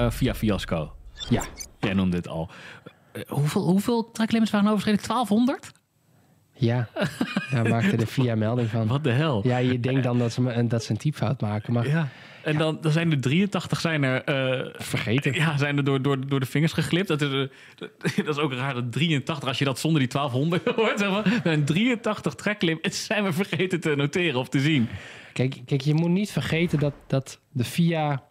Eh, via fiasco. Ja. Jij noemde het al. Eh, hoeveel, hoeveel tracklimits waren overschreden? 1200? Ja, daar maakte de VIA melding van. Wat de hel? Ja, je denkt dan dat ze, me- dat ze een typfout maken, maar Ja. En dan, dan zijn er 83 zijn er, eh, vergeten. ja, zijn er door, door, door de vingers geglipt. Dat is, dat is ook raar, dat 83, als je dat zonder die 1200 hoort, zeg maar, zijn 83 tracklimits zijn we vergeten te noteren of te zien. Kijk, kijk, je moet niet vergeten dat, dat de FIA,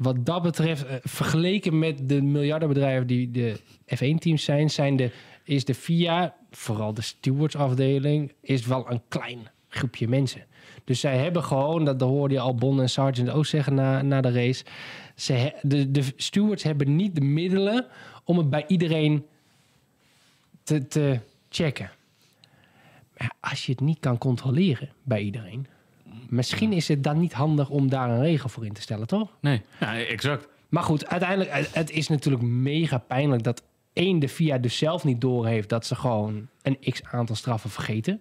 wat dat betreft, eh, vergeleken met de miljardenbedrijven die de F1-teams zijn, zijn de, is de FIA, vooral de stewardsafdeling, is wel een klein groepje mensen. Dus zij hebben gewoon, dat hoorde je Albon en Sargent ook zeggen na, na de race, ze, de, de stewards hebben niet de middelen om het bij iedereen te, te checken. Maar als je het niet kan controleren bij iedereen, misschien is het dan niet handig om daar een regel voor in te stellen, toch? Nee, ja, exact. Maar goed, uiteindelijk, het- is natuurlijk mega pijnlijk dat één, de FIA dus zelf niet doorheeft dat ze gewoon een x aantal straffen vergeten.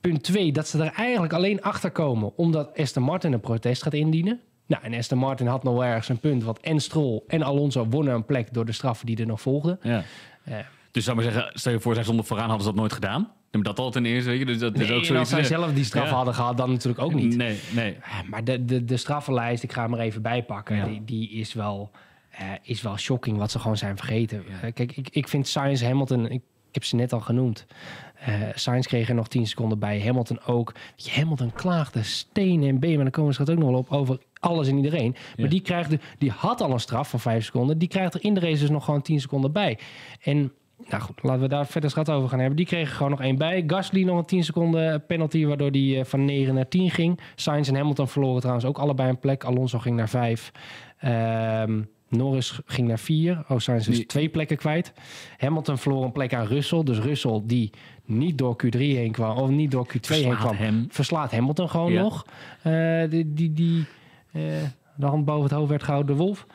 Punt twee, dat ze er eigenlijk alleen achter komen omdat Aston Martin een protest gaat indienen. Nou, en Aston Martin had nog wel ergens een punt, want en Stroll en Alonso wonnen een plek door de straffen die er nog volgden. Ja. Eh, Dus zou maar zeggen, stel je voor, zij zonder vooraan hadden ze dat nooit gedaan. Dat al ten eerste, weet je. Dus dat is ook en als zij eh, zelf die straffen ja. hadden gehad, dan natuurlijk ook niet. Nee, nee. Ja, Maar de, de, de straffenlijst, ik ga hem er even bij pakken, Ja. die, die is, wel, eh, is wel shocking wat ze gewoon zijn vergeten. Eh, kijk, ik, ik vind Sainz Hamilton, ik, ik heb ze net al genoemd. Eh Sainz kreeg er nog 10 seconden bij, Hamilton ook. Je, Hamilton klaagde stenen en benen, maar dan komen we straks ook nog wel op over alles en iedereen. Maar Ja. die, krijgt die had al een straf van 5 seconden, die krijgt er in de race dus nog gewoon 10 seconden bij. En nou goed, laten we daar verder schat over gaan hebben. Die kregen gewoon nog één bij. Gasly nog een 10 seconden penalty, waardoor die eh, van 9 naar 10 ging. Sainz en Hamilton verloren trouwens ook allebei een plek. Alonso ging naar 5. Norris ging naar 4. Oh, Sainz is Die- twee plekken kwijt. Hamilton verloor een plek aan Russell. Dus Russell die niet door Q3 heen kwam, of niet door Q2 heen kwam, hem. verslaat Hamilton gewoon Ja. nog. Eh, die die, die eh, de hand boven het hoofd werd gehouden, de Wolf.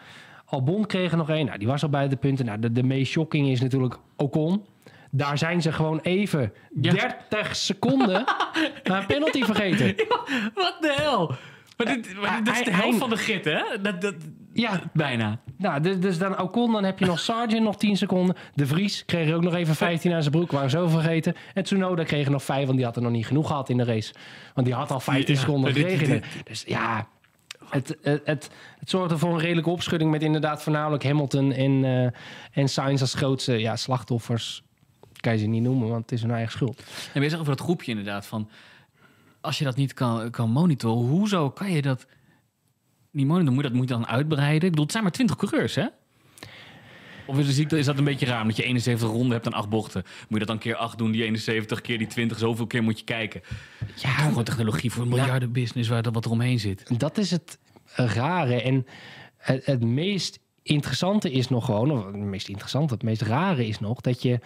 Albon kreeg er nog één. Nou, die was al bij de punten. Nou, de, de meest shocking is natuurlijk Ocon. Daar zijn ze gewoon even Ja. 30 seconden aan penalty vergeten. Wat de hel? Maar dit, maar dit is de helft van de git, hè? Dat, dat, Ja, bijna. nou, dus, dus dan Ocon, dan heb je nog Sargent nog 10 seconden. De Vries kreeg er ook nog even 15 aan zijn broek, waren zo vergeten. En Tsunoda kreeg er nog 5, want die had er nog niet genoeg gehad in de race. Want die had al 15 Ja, seconden gekregen. Dus ja, het, het, zorgde voor een redelijke opschudding met inderdaad voornamelijk Hamilton en, eh en Sainz als grootste ja, slachtoffers. Kan je ze niet noemen, want het is hun eigen schuld. En weer over dat groepje inderdaad. Van, als je dat niet kan, kan monitoren, hoezo kan je dat niet monitoren? Moet je dat, moet je dan uitbreiden? Ik bedoel, het zijn maar 20 coureurs, hè? Of is, de ziekte, is dat een beetje raar? Omdat je 71 ronden hebt en 8 bochten. Moet je dat dan keer 8 doen, die 71 keer die 20, zoveel keer moet je kijken. Ja, gewoon technologie voor een miljardenbusiness waar er wat eromheen zit. Dat is het rare. En het, het meest interessante is nog gewoon, of het meest interessante, het meest rare is nog dat je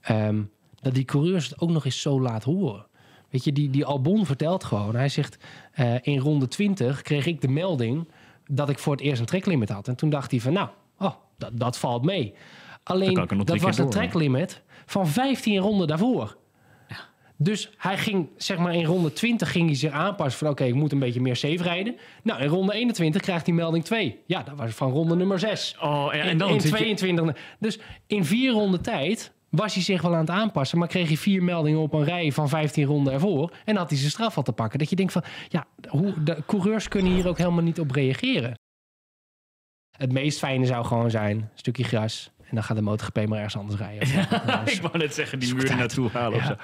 ehm, dat die coureurs het ook nog eens zo laat horen. Weet je, die, die Albon vertelt gewoon. Hij zegt, eh, in ronde 20 kreeg ik de melding dat ik voor het eerst een treklimit had. En toen dacht hij van, nou, dat, dat valt mee. Alleen, dat was door. treklimit van 15 ronden daarvoor. Dus hij ging, zeg maar, in ronde 20 ging hij zich aanpassen van... oké, ik moet een beetje meer safe rijden. Nou, in ronde 21 krijgt hij melding 2. Ja, dat was van ronde nummer 6. Oh, ja, en dan in, in zit je- 22. Dus in vier ronden tijd was hij zich wel aan het aanpassen... maar kreeg hij vier meldingen op een rij van 15 ronden ervoor... en had hij zijn straf al te pakken. Dat je denkt van, ja, hoe, de coureurs kunnen hier ook helemaal niet op reageren. Het meest fijne zou gewoon zijn, een stukje gras... en dan gaat de MotoGP maar ergens anders rijden. Ja, ik wou net zeggen, die muur naartoe halen of Ja. zo.